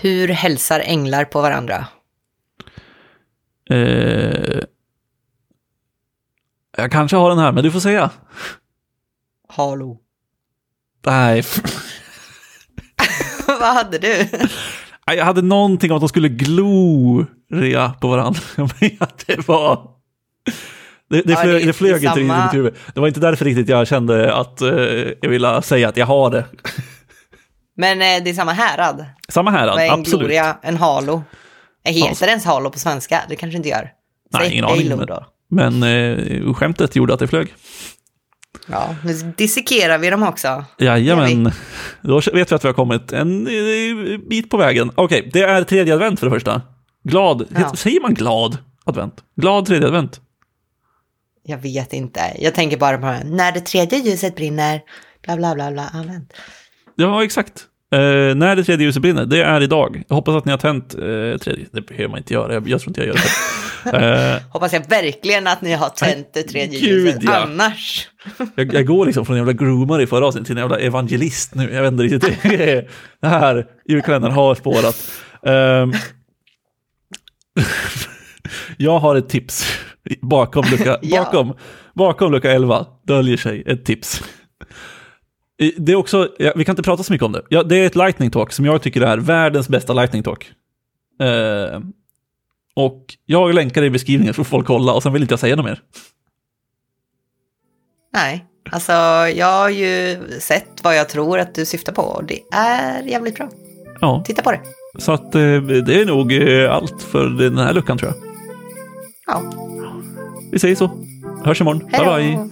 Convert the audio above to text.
Hur hälsar änglar på varandra? Eh, jag kanske har den här, men du får säga. Hallå. Nej, Vad hade du? Jag hade någonting om att de skulle gloria på varandra. Men att det var... Det, det, Ja, flög, det- det flög inte riktigt i samma- mitt huvud. Det var inte därför riktigt jag kände att eh, jag ville säga att jag har det. Men eh, det är samma härad. Samma här, Vad är en absolut. gloria, en halo? Eh, Heter Alltså. ens halo på svenska? Det kanske inte gör. Nej, Säg ingen aning, men-. Men eh, skämtet gjorde att det flög. Ja, nu dissekerar vi dem också. Jajamän, då vet vi att vi har kommit en eh, bit på vägen. Okej, det är tredje advent för det första. Glad, Ja. säger man glad advent? Glad tredje advent? Jag vet inte. Jag tänker bara på här, när det tredje ljuset brinner, bla bla bla bla, amen. Ja, exakt. Eh, när det tredje ljuset brinner, det är idag. Jag hoppas att ni har tänt eh, tredje. Det behöver man inte göra, jag, jag tror inte jag gör det. eh, Hoppas jag verkligen att ni har tänt det tredje ljuset, ja. annars. jag, jag går liksom från en jävla groomare i förra avsnittet till en jävla evangelist nu. Jag vet inte riktigt. Det, är- det här julkalendern har spårat. Ehm, jag har ett tips. Bakom lucka, Ja. bakom, bakom lucka 11 döljer sig ett tips. Det är också, ja, vi kan inte prata så mycket om det. Ja, det är ett lightning talk som jag tycker är världens bästa lightning talk. Eh, och jag länkar det i beskrivningen så får folk kolla och sen vill inte jag säga något mer. Nej, alltså jag har ju sett vad jag tror att du syftar på och det är jävligt bra. Ja. Titta på det. Så att eh, det är nog eh, allt för den här luckan tror jag. Ja, Vi säger så. Hörs imorgon. hej Bye bye.